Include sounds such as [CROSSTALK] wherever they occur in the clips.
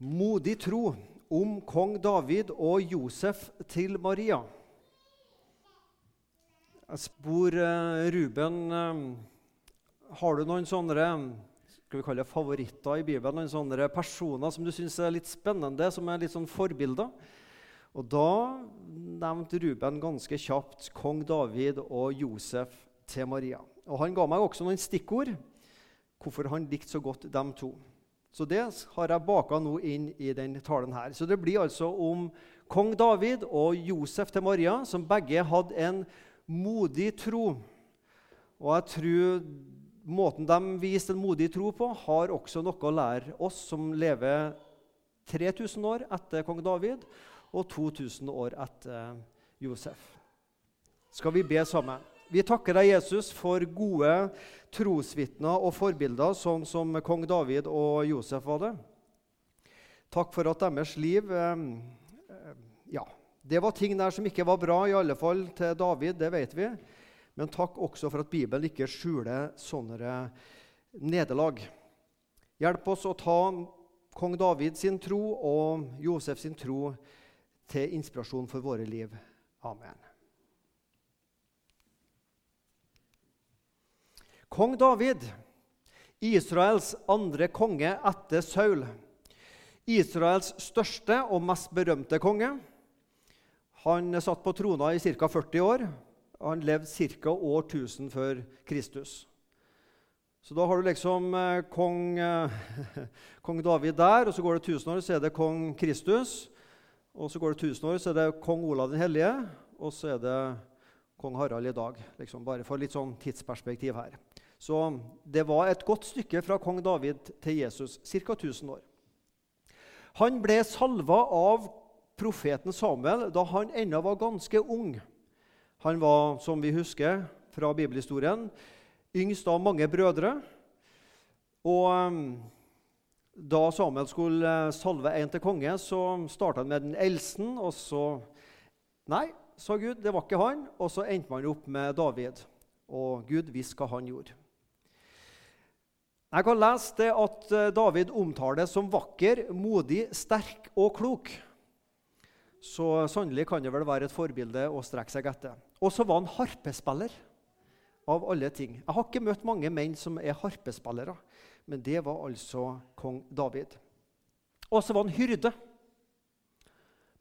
Modig tro om kong David og Josef til Maria. Jeg spor eh, Ruben eh, Har du noen sånne skal vi kalle det favoritter i Bibelen? Noen sånne personer som du syns er litt spennende, som er litt sånn forbilder? Og Da nevnte Ruben ganske kjapt kong David og Josef til Maria. Og Han ga meg også noen stikkord hvorfor han likte så godt dem to. Så det har jeg baka nå inn i den talen her. Så det blir altså om kong David og Josef til Maria, som begge hadde en modig tro. Og jeg tror måten de viste en modig tro på, har også noe å lære oss som lever 3000 år etter kong David og 2000 år etter Josef. Skal vi be sammen? Vi takker deg, Jesus, for gode trosvitner og forbilder, sånn som kong David og Josef var det. Takk for at deres liv eh, eh, Ja, det var ting der som ikke var bra, i alle fall til David, det vet vi. Men takk også for at Bibelen ikke skjuler sånne nederlag. Hjelp oss å ta kong David sin tro og Josef sin tro til inspirasjon for våre liv. Amen. Kong David, Israels andre konge etter Saul. Israels største og mest berømte konge. Han satt på trona i ca. 40 år. og Han levde ca. år 1000 før Kristus. Så da har du liksom eh, kong, eh, [LAUGHS] kong, David der, og så går det 1000 år, så er det kong Kristus. Og så går det 1000 år, så er det kong Olav den hellige, og så er det kong Harald i dag. Liksom bare for litt sånn tidsperspektiv her. Så det var et godt stykke fra kong David til Jesus, ca. 1000 år. Han ble salva av profeten Samuel da han ennå var ganske ung. Han var, som vi husker fra bibelhistorien, yngst av mange brødre. Og um, da Samuel skulle salve en til konge, så starta han med den eldste. Og så Nei, sa Gud, det var ikke han. Og så endte man opp med David. Og Gud visste hva han gjorde. Jeg kan lese det at eh, David omtales som vakker, modig, sterk og klok. Så sannelig kan det vel være et forbilde å strekke seg etter. Og så var han harpespiller. Av alle ting. Jeg har ikke møtt mange menn som er harpespillere, men det var altså kong David. Og så var han hyrde.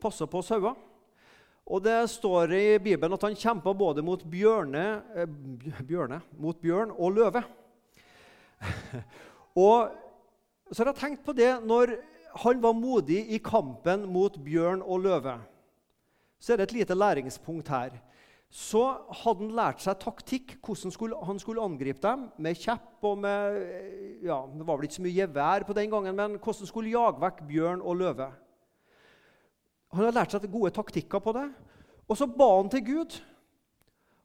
Passa på sauer. Og det står i Bibelen at han kjempa både mot, bjørne, eh, bjørne, mot bjørn og løve. [LAUGHS] og så har jeg tenkt på det når han var modig i kampen mot bjørn og løve. Så er det et lite læringspunkt her. Så hadde han lært seg taktikk, hvordan skulle, han skulle angripe dem. Med kjepp og med ja, Det var vel ikke så mye gevær på den gangen, men hvordan skulle jage vekk bjørn og løve. Han hadde lært seg gode taktikker på det. Og så ba han til Gud.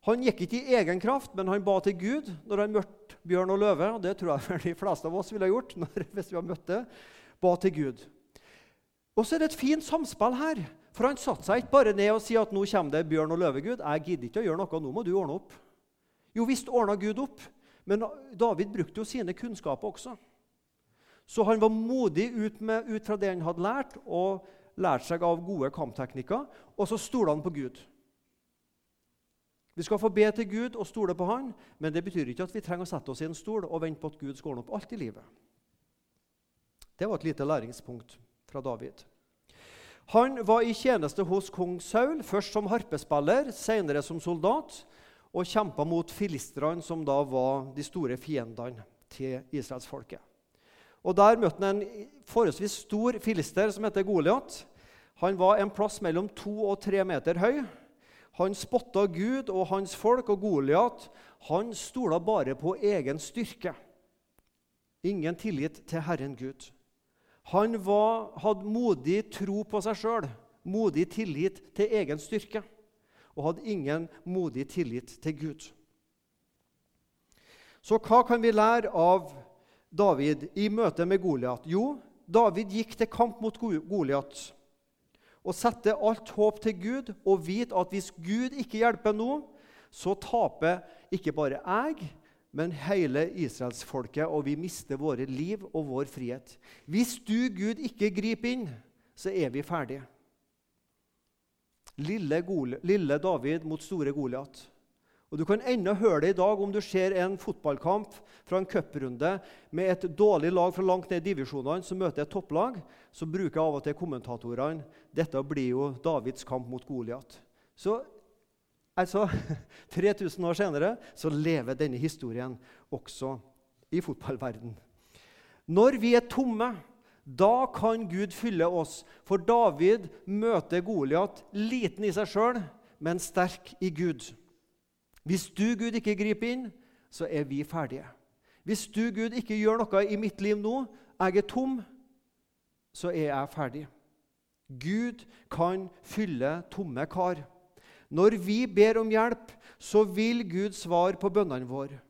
Han gikk ikke i egen kraft, men han ba til Gud når han møtte bjørn og løve. og Det tror jeg de fleste av oss ville gjort [LAUGHS] når, hvis vi hadde møtt det. Ba til Gud. Og så er det et fint samspill her. For han satte seg ikke bare ned og sier at nå kommer det bjørn og løve, Gud. Jeg gidder ikke å gjøre noe, nå må du ordne opp. Jo visst ordna Gud opp, men David brukte jo sine kunnskaper også. Så han var modig ut, med, ut fra det han hadde lært, og lærte seg av gode kampteknikker. Og så stolte han på Gud. Vi skal få be til Gud og stole på Han, men det betyr ikke at vi trenger å sette oss i en stol og vente på at Gud skal ordne opp alt i livet. Det var et lite læringspunkt fra David. Han var i tjeneste hos kong Saul, først som harpespiller, senere som soldat, og kjempa mot filistrene, som da var de store fiendene til israelsfolket. Og Der møtte han en forholdsvis stor filister som heter Goliat. Han var en plass mellom to og tre meter høy. Han spotta Gud og hans folk, og Goliat han stola bare på egen styrke. Ingen tillit til Herren Gud. Han var, hadde modig tro på seg sjøl, modig tillit til egen styrke, og hadde ingen modig tillit til Gud. Så hva kan vi lære av David i møte med Goliat? Jo, David gikk til kamp mot Goliat og sette alt håp til Gud og vite at hvis Gud ikke hjelper nå, så taper ikke bare jeg, men hele israelsfolket, og vi mister våre liv og vår frihet. Hvis du, Gud, ikke griper inn, så er vi ferdige. Lille, lille David mot store Goliat. Og Du kan ennå høre det i dag om du ser en fotballkamp fra en cuprunde med et dårlig lag fra langt ned i divisjonene som møter et topplag. Så bruker av og til kommentatorene dette blir jo Davids kamp mot Goliat. Så altså, [LAUGHS] 3000 år senere så lever denne historien også i fotballverden. Når vi er tomme, da kan Gud fylle oss. For David møter Goliat liten i seg sjøl, men sterk i Gud. Hvis du, Gud, ikke griper inn, så er vi ferdige. Hvis du, Gud, ikke gjør noe i mitt liv nå, jeg er tom, så er jeg ferdig. Gud kan fylle tomme kar. Når vi ber om hjelp, så vil Gud svare på bønnene våre.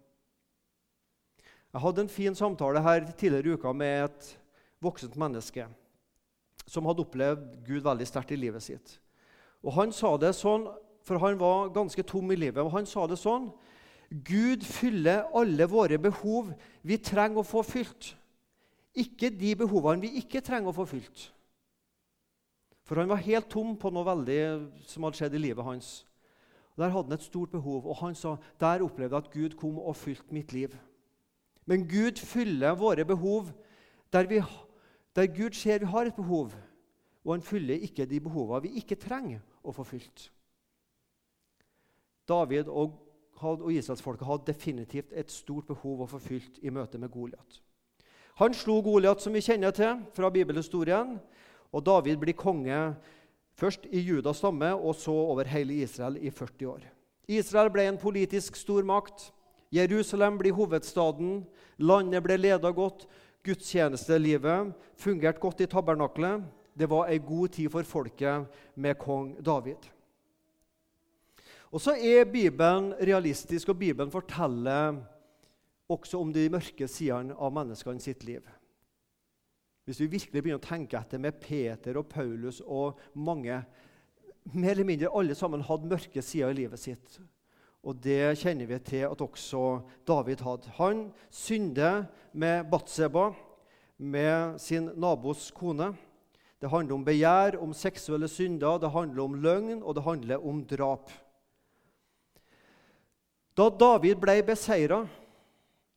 Jeg hadde en fin samtale her tidligere i uka med et voksent menneske som hadde opplevd Gud veldig sterkt i livet sitt. Og Han sa det sånn for han var ganske tom i livet. og Han sa det sånn Gud fyller alle våre behov vi trenger å få fylt. Ikke de behovene vi ikke trenger å få fylt. For han var helt tom på noe veldig som hadde skjedd i livet hans. Der hadde han et stort behov, og han sa der opplevde jeg at Gud kom og fylte mitt liv. Men Gud fyller våre behov der, vi, der Gud ser vi har et behov, og han fyller ikke de behovene vi ikke trenger å få fylt. David og, og israelsfolket hadde definitivt et stort behov å få fylt i møte med Goliat. Han slo Goliat, som vi kjenner til fra bibelhistorien, og David blir konge først i Judas stamme og så over hele Israel i 40 år. Israel ble en politisk stormakt. Jerusalem blir hovedstaden. Landet ble leda godt. Gudstjenestelivet fungerte godt i tabernaklet. Det var ei god tid for folket med kong David. Og så er Bibelen realistisk, og Bibelen forteller også om de mørke sidene av menneskene sitt liv. Hvis vi virkelig begynner å tenke etter med Peter og Paulus og mange Mer eller mindre alle sammen hadde mørke sider i livet sitt. Og det kjenner vi til at også David hadde. Han synder med Batseba, med sin nabos kone. Det handler om begjær, om seksuelle synder, det handler om løgn, og det handler om drap. Da David ble beseira,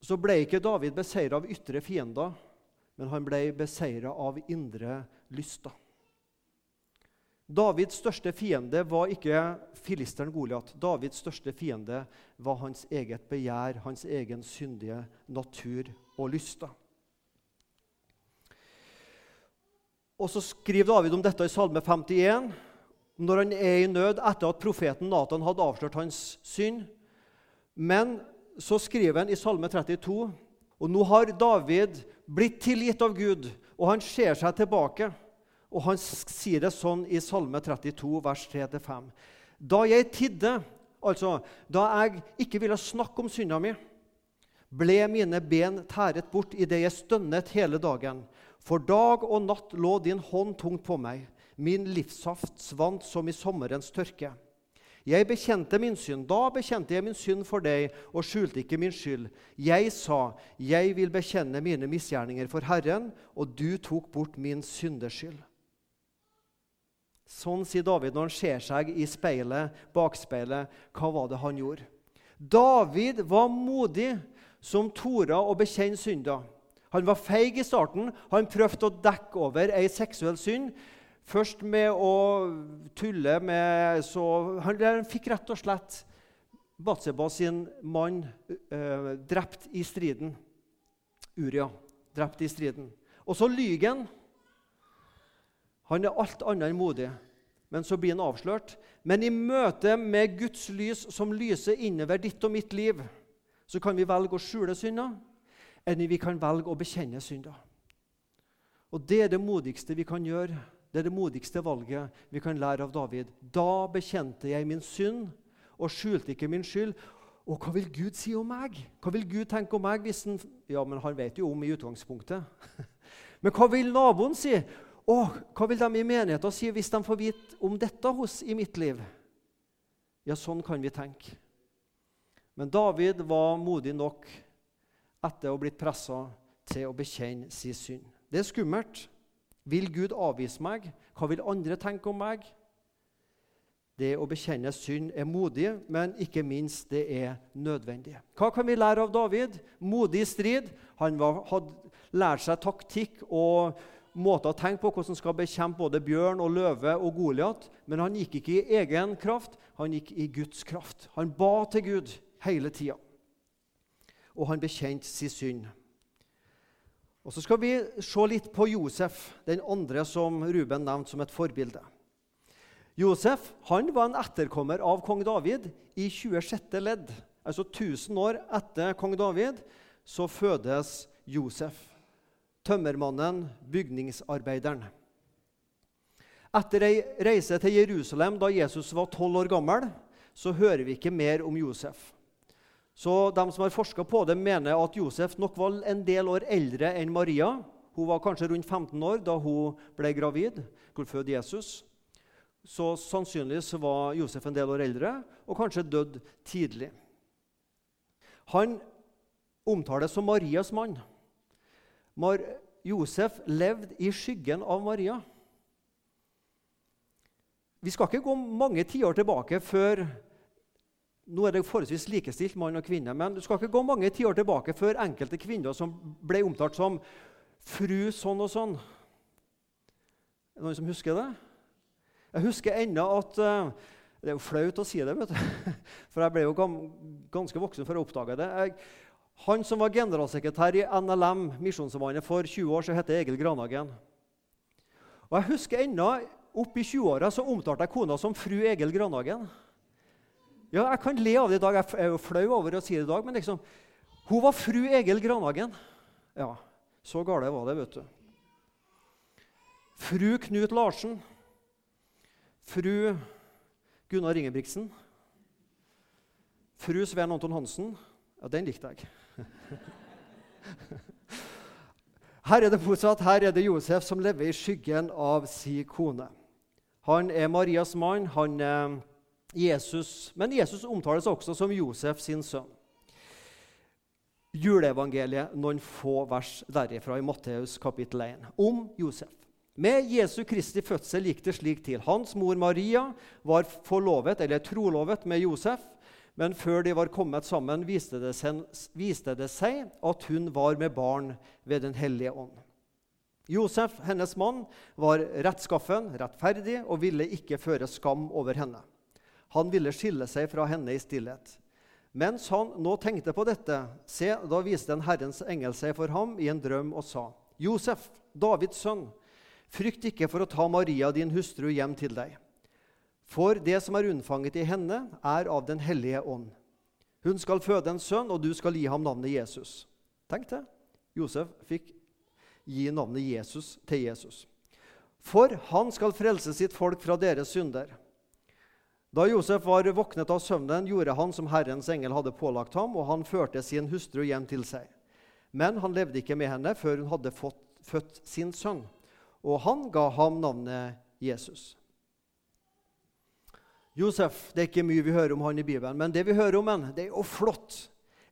så ble ikke David beseira av ytre fiender, men han ble beseira av indre lyster. Davids største fiende var ikke filisteren Goliat. Davids største fiende var hans eget begjær, hans egen syndige natur og lyster. Og Så skriver David om dette i Salme 51, når han er i nød etter at profeten Nathan hadde avslørt hans synd. Men så skriver han i Salme 32 og nå har David blitt tilgitt av Gud, og han ser seg tilbake. Og han sier det sånn i Salme 32, vers 3-5. Da jeg tidde, altså da jeg ikke ville snakke om synda mi, ble mine ben tæret bort idet jeg stønnet hele dagen. For dag og natt lå din hånd tungt på meg. Min livssaft svant som i sommerens tørke. Jeg bekjente min synd. Da bekjente jeg min synd for deg og skjulte ikke min skyld. Jeg sa, 'Jeg vil bekjenne mine misgjerninger for Herren', og du tok bort min syndeskyld. Sånn sier David når han ser seg i speilet, bakspeilet. Hva var det han gjorde? David var modig som torde å bekjenne synda. Han var feig i starten. Han prøvde å dekke over ei seksuell synd. Først med å tulle med så Han fikk rett og slett Batseba sin mann eh, drept i striden. Uria drept i striden. Og så lyver han. Han er alt annet enn modig, men så blir han avslørt. Men i møte med Guds lys som lyser innover ditt og mitt liv, så kan vi velge å skjule synder, eller vi kan velge å bekjenne synder. Og Det er det modigste vi kan gjøre det er det modigste valget vi kan lære av David. Da bekjente jeg min synd og skjulte ikke min skyld. Og hva vil Gud si om meg? Hva vil Gud tenke om meg? hvis han... Ja, men han vet jo om i utgangspunktet. [LAUGHS] men hva vil naboen si? Og hva vil de i menigheten si hvis de får vite om dette hos i mitt liv? Ja, sånn kan vi tenke. Men David var modig nok etter å ha blitt pressa til å bekjenne sin synd. Det er skummelt. Vil Gud avvise meg? Hva vil andre tenke om meg? Det å bekjenne synd er modig, men ikke minst det er nødvendig. Hva kan vi lære av David? Modig strid. Han hadde lært seg taktikk og måter å tenke på hvordan han skal bekjempe både bjørn og løve og Goliat. Men han gikk ikke i egen kraft, han gikk i Guds kraft. Han ba til Gud hele tida. Og han bekjente sin synd. Og Så skal vi se litt på Josef, den andre som Ruben nevnte som et forbilde. Josef han var en etterkommer av kong David i 26. ledd. Altså 1000 år etter kong David så fødes Josef tømmermannen, bygningsarbeideren. Etter ei reise til Jerusalem da Jesus var tolv år gammel, så hører vi ikke mer om Josef. Så De som har forska på det, mener at Josef nok var en del år eldre enn Maria. Hun var kanskje rundt 15 år da hun ble gravid, skulle føde Jesus. Så sannsynligvis var Josef en del år eldre og kanskje dødd tidlig. Han omtales som Marias mann. Mar Josef levde i skyggen av Maria. Vi skal ikke gå mange tiår tilbake før nå er det forholdsvis likestilt mann og kvinne, men du skal ikke gå mange tiår tilbake før enkelte kvinner som ble omtalt som fru sånn og sånn. Er det noen som husker det? Jeg husker ennå at uh, Det er jo flaut å si det, vet du. [LAUGHS] for jeg ble jo ganske voksen før jeg oppdaga det. Jeg, han som var generalsekretær i NLM, Misjonssambandet, for 20 år siden, heter Egil Granhagen. Og Jeg husker ennå opp i 20-åra så omtalte jeg kona som fru Egil Granhagen. Ja, Jeg kan le av det i dag, jeg er jo flau over å si det i dag, men liksom, hun var fru Egil Granhagen. Ja, så gale var det, vet du. Fru Knut Larsen. Fru Gunnar Ingebrigtsen. Fru Svein Anton Hansen. Ja, den likte jeg. [LAUGHS] Her er det motsatt. Her er det Josef som lever i skyggen av sin kone. Han er Marias mann, han er Jesus, men Jesus omtales også som Josef sin sønn. Juleevangeliet, noen få vers derifra i Matteus kapittel 1, om Josef. Med Jesu Kristi fødsel gikk det slik til. Hans mor Maria var forlovet, eller trolovet med Josef. Men før de var kommet sammen, viste det, seg, viste det seg at hun var med barn ved Den hellige ånd. Josef, hennes mann, var rettskaffen, rettferdig og ville ikke føre skam over henne. Han ville skille seg fra henne i stillhet. Mens han nå tenkte på dette, se, da viste en Herrens engel seg for ham i en drøm og sa, Josef, Davids sønn, frykt ikke for å ta Maria, din hustru, hjem til deg. For det som er unnfanget i henne, er av Den hellige ånd. Hun skal føde en sønn, og du skal gi ham navnet Jesus. Tenk det. Josef fikk gi navnet Jesus til Jesus. For han skal frelse sitt folk fra deres synder. Da Josef var våknet av søvnen, gjorde han som Herrens engel hadde pålagt ham, og han førte sin hustru hjem til seg. Men han levde ikke med henne før hun hadde fått, født sin sønn, og han ga ham navnet Jesus. Josef det er ikke mye vi hører om han i Bibelen, men det vi hører om han, det er jo flott.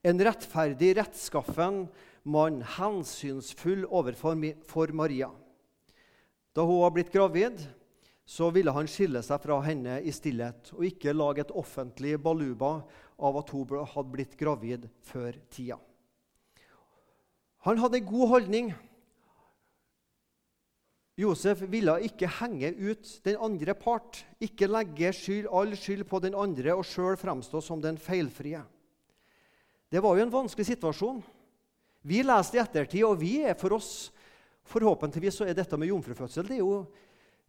En rettferdig, rettskaffen mann, hensynsfull overfor Maria. Da hun var blitt gravid, så ville han skille seg fra henne i stillhet og ikke lage et offentlig baluba av at hun hadde blitt gravid før tida. Han hadde en god holdning Josef ville ikke henge ut den andre part, ikke legge skyld, all skyld på den andre og sjøl fremstå som den feilfrie. Det var jo en vanskelig situasjon. Vi leste i ettertid, og vi er for oss Forhåpentligvis så er dette med jomfrufødsel det er jo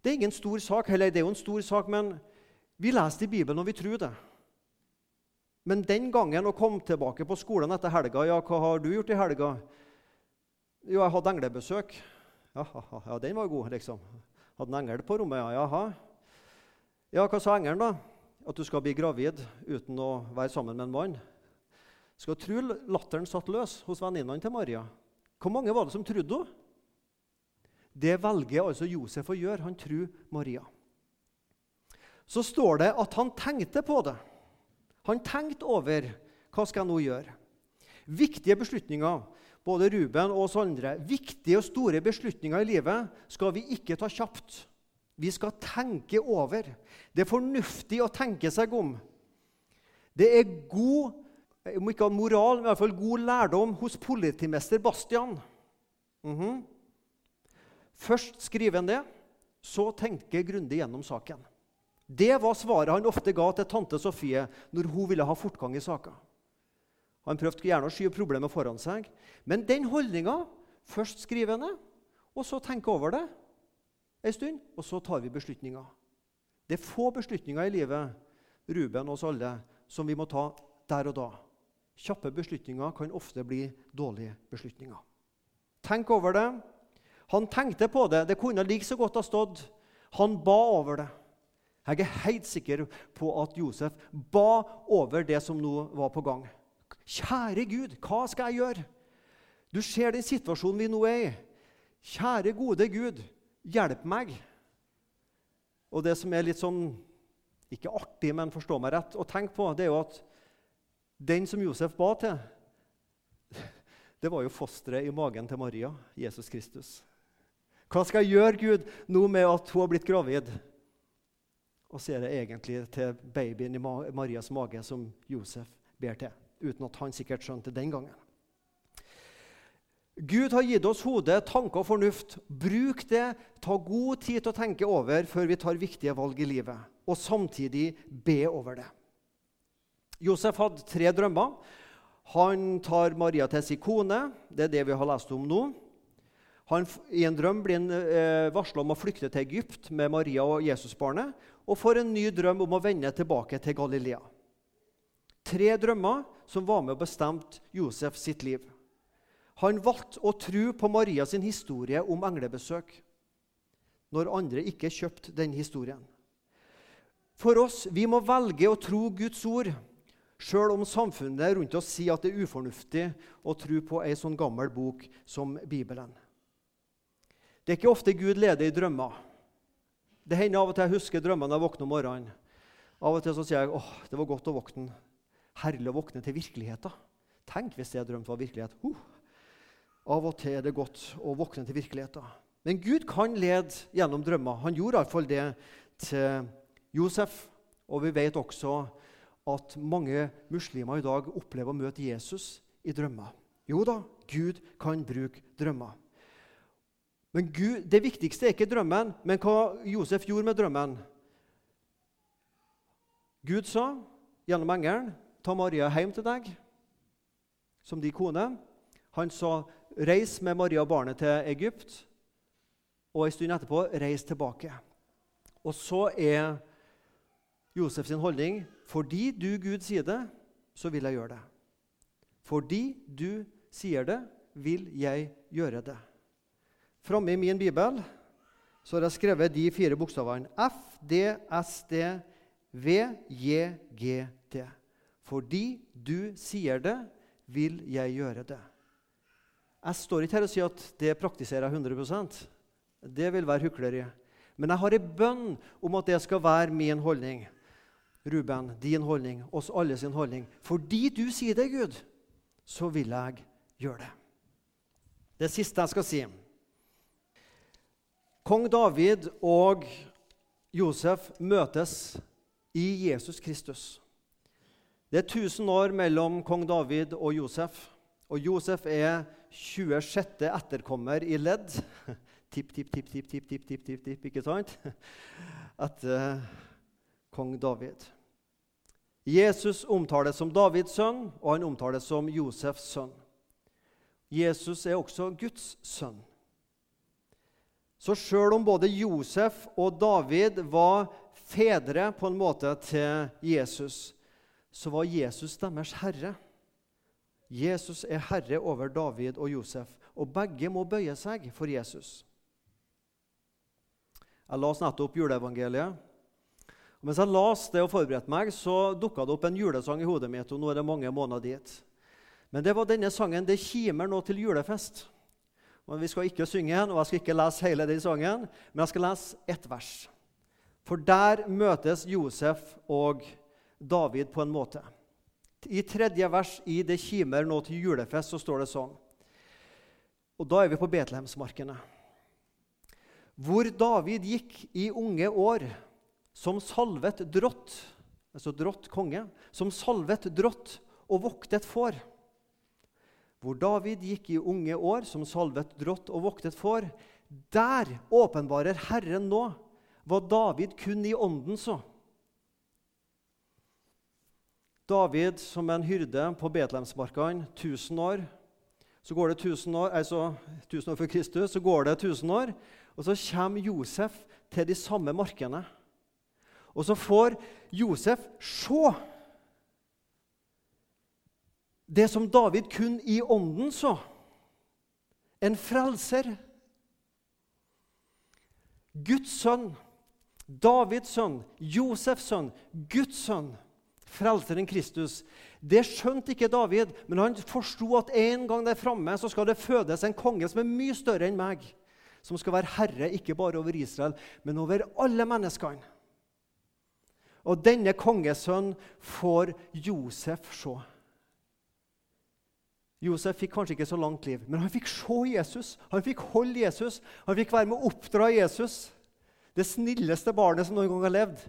det er ingen stor sak. Eller det er jo en stor sak, men vi leste i Bibelen, og vi tror det. Men den gangen å komme tilbake på skolen etter helga Ja, hva har du gjort i helga? Jo, jeg hadde englebesøk. Ja, ja, den var god, liksom. Hadde en engel på rommet, ja. Jaha. Ja, hva sa engelen, da? At du skal bli gravid uten å være sammen med en mann? Skal tro latteren satt løs hos venninnene til Maria. Hvor mange var det som trodde henne? Det velger altså Josef å gjøre. Han tror Maria. Så står det at han tenkte på det. Han tenkte over Hva skal jeg nå gjøre? Viktige beslutninger, både Ruben og oss andre, viktige og store beslutninger i livet skal vi ikke ta kjapt. Vi skal tenke over. Det er fornuftig å tenke seg om. Det er god om ikke moral, men i hvert fall god lærdom hos politimester Bastian. Mm -hmm. Først skriver han det, så tenker grundig gjennom saken. Det var svaret han ofte ga til tante Sofie når hun ville ha fortgang i saka. Han prøvde gjerne å skyve problemet foran seg. Men den holdninga Først skriver han det, og så tenker over det en stund, og så tar vi beslutninger. Det er få beslutninger i livet Ruben og oss alle, som vi må ta der og da. Kjappe beslutninger kan ofte bli dårlige beslutninger. Tenk over det. Han tenkte på det. Det kunne like så godt ha stått. Han ba over det. Jeg er helt sikker på at Josef ba over det som nå var på gang. Kjære Gud, hva skal jeg gjøre? Du ser den situasjonen vi nå er i. Kjære, gode Gud, hjelp meg. Og det som er litt sånn Ikke artig, men forstå meg rett, å tenke på, det er jo at den som Josef ba til, [LAUGHS] det var jo fosteret i magen til Maria, Jesus Kristus. Hva skal gjøre, Gud, nå med at hun har blitt gravid? Og så er det egentlig til babyen i Marias mage som Josef ber til, uten at han sikkert skjønte den gangen. Gud har gitt oss hode, tanker og fornuft. Bruk det. Ta god tid til å tenke over før vi tar viktige valg i livet, og samtidig be over det. Josef hadde tre drømmer. Han tar Maria til sin kone. Det er det vi har lest om nå. Han, I en drøm blir han eh, varsla om å flykte til Egypt med Maria og Jesusbarnet, og får en ny drøm om å vende tilbake til Galilea. Tre drømmer som var med og bestemte Josef sitt liv. Han valgte å tro på Maria sin historie om englebesøk, når andre ikke kjøpte den historien. For oss, vi må velge å tro Guds ord Sjøl om samfunnet rundt oss sier at det er ufornuftig å tro på ei sånn gammel bok som Bibelen. Det er ikke ofte Gud leder i drømmer. Det hender av og til jeg husker drømmene når jeg våkner om morgenen. Av og til så sier jeg åh, det var godt å våkne. Herlig å våkne til virkeligheten. Tenk hvis det jeg drømte, var virkelighet. Uh. Av og til er det godt å våkne til virkeligheten. Men Gud kan lede gjennom drømmer. Han gjorde iallfall det til Josef. Og vi vet også at mange muslimer i dag opplever å møte Jesus i drømmer. Jo da, Gud kan bruke drømmer. Men Gud, Det viktigste er ikke drømmen, men hva Josef gjorde med drømmen. Gud sa gjennom engelen, 'Ta Maria hjem til deg som din kone.' Han sa, 'Reis med Maria og barnet til Egypt.' Og en stund etterpå, 'Reis tilbake.' Og så er Josef sin holdning fordi du, Gud, sier det, så vil jeg gjøre det. Fordi du sier det, vil jeg gjøre det. Framme i min bibel så har jeg skrevet de fire bokstavene F, D, S, D, V, J, G, T. Fordi du sier det, vil jeg gjøre det. Jeg står ikke her og sier at det praktiserer jeg 100% Det vil være hykleri. Men jeg har en bønn om at det skal være min holdning. Ruben, din holdning, oss alle sin holdning. Fordi du sier det, Gud, så vil jeg gjøre det. Det siste jeg skal si. Kong David og Josef møtes i Jesus Kristus. Det er 1000 år mellom kong David og Josef. Og Josef er 26. etterkommer i ledd. [LAUGHS] Tipp, tipp, tip, tipp, tipp, tipp, tipp, tipp, tipp, ikke sant? [LAUGHS] Etter eh, kong David. Jesus omtales som Davids sønn, og han omtales som Josefs sønn. Jesus er også Guds sønn. Så sjøl om både Josef og David var fedre på en måte til Jesus, så var Jesus deres herre. Jesus er herre over David og Josef, og begge må bøye seg for Jesus. Jeg las nettopp juleevangeliet. Og mens jeg leste det og forberedte meg, så dukka det opp en julesang i hodet mitt. og nå er det mange måneder dit. Men det var denne sangen 'Det kimer nå til julefest'. Og Vi skal ikke synge den, og jeg skal ikke lese hele den sangen, men jeg skal lese ett vers. For der møtes Josef og David på en måte. i tredje vers i Det kimer nå til julefest, så står det sånn. Og da er vi på Betlehemsmarkene. Hvor David gikk i unge år som salvet drott, altså drott konge, som salvet drott og voktet får. Hvor David gikk i unge år som salvet drott og voktet får. Der åpenbarer Herren nå hva David kun i ånden så. David som en hyrde på Betlehemsmarkene 1000 år. Så går det 1000 år, altså 1000 år før Kristus, så går det 1000 år, og så kommer Josef til de samme markene. Og så får Josef se det som David kun i ånden så. En frelser. Guds sønn, Davids sønn, Josefs sønn, Guds sønn frelseren Kristus. Det skjønte ikke David, men han forsto at en gang der framme så skal det fødes en konge som er mye større enn meg, som skal være herre ikke bare over Israel, men over alle menneskene. Og denne kongesønnen får Josef se. Josef fikk kanskje ikke så langt liv, men han fikk se Jesus. Han fikk holde Jesus. Han fikk være med å oppdra Jesus. Det snilleste barnet som noen gang har levd.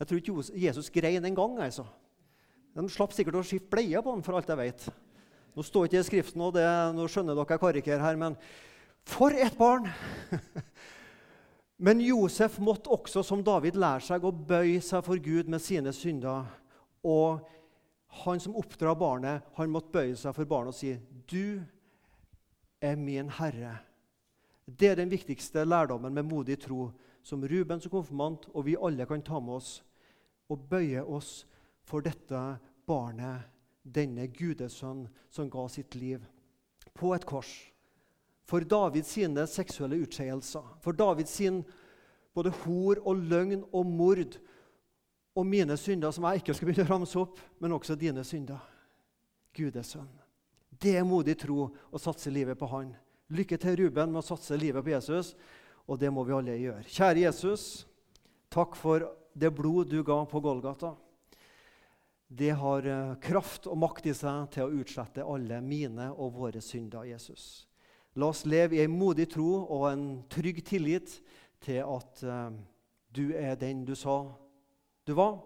Jeg tror ikke Jesus grein engang. altså. De slapp sikkert å skifte bleie på han, for alt jeg vet. Nå står ikke det i Skriften, og det, nå skjønner dere jeg karikerer her, men for et barn! [LAUGHS] men Josef måtte også, som David, lære seg å bøye seg for Gud med sine synder. Og han som oppdrar barnet, han måtte bøye seg for barnet og si, 'Du er min Herre'. Det er den viktigste lærdommen med modig tro som Ruben som konfirmant og vi alle kan ta med oss og bøye oss for dette barnet, denne gudesønn som ga sitt liv på et kors. For Davids sine seksuelle utskeielser, for Davids sin både hor og løgn og mord og mine synder, som jeg ikke skal begynne å ramse opp, men også dine synder. Gud er sønn. Det er modig tro å satse livet på Han. Lykke til, Ruben, med å satse livet på Jesus. Og det må vi alle gjøre. Kjære Jesus, takk for det blod du ga på Golgata. Det har eh, kraft og makt i seg til å utslette alle mine og våre synder, Jesus. La oss leve i en modig tro og en trygg tillit til at uh, du er den du sa du var,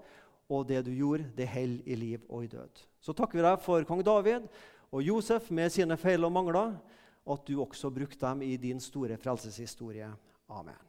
og det du gjorde, det holder i liv og i død. Så takker vi deg for kong David og Josef med sine feil og mangler, at du også brukte dem i din store frelseshistorie. Amen.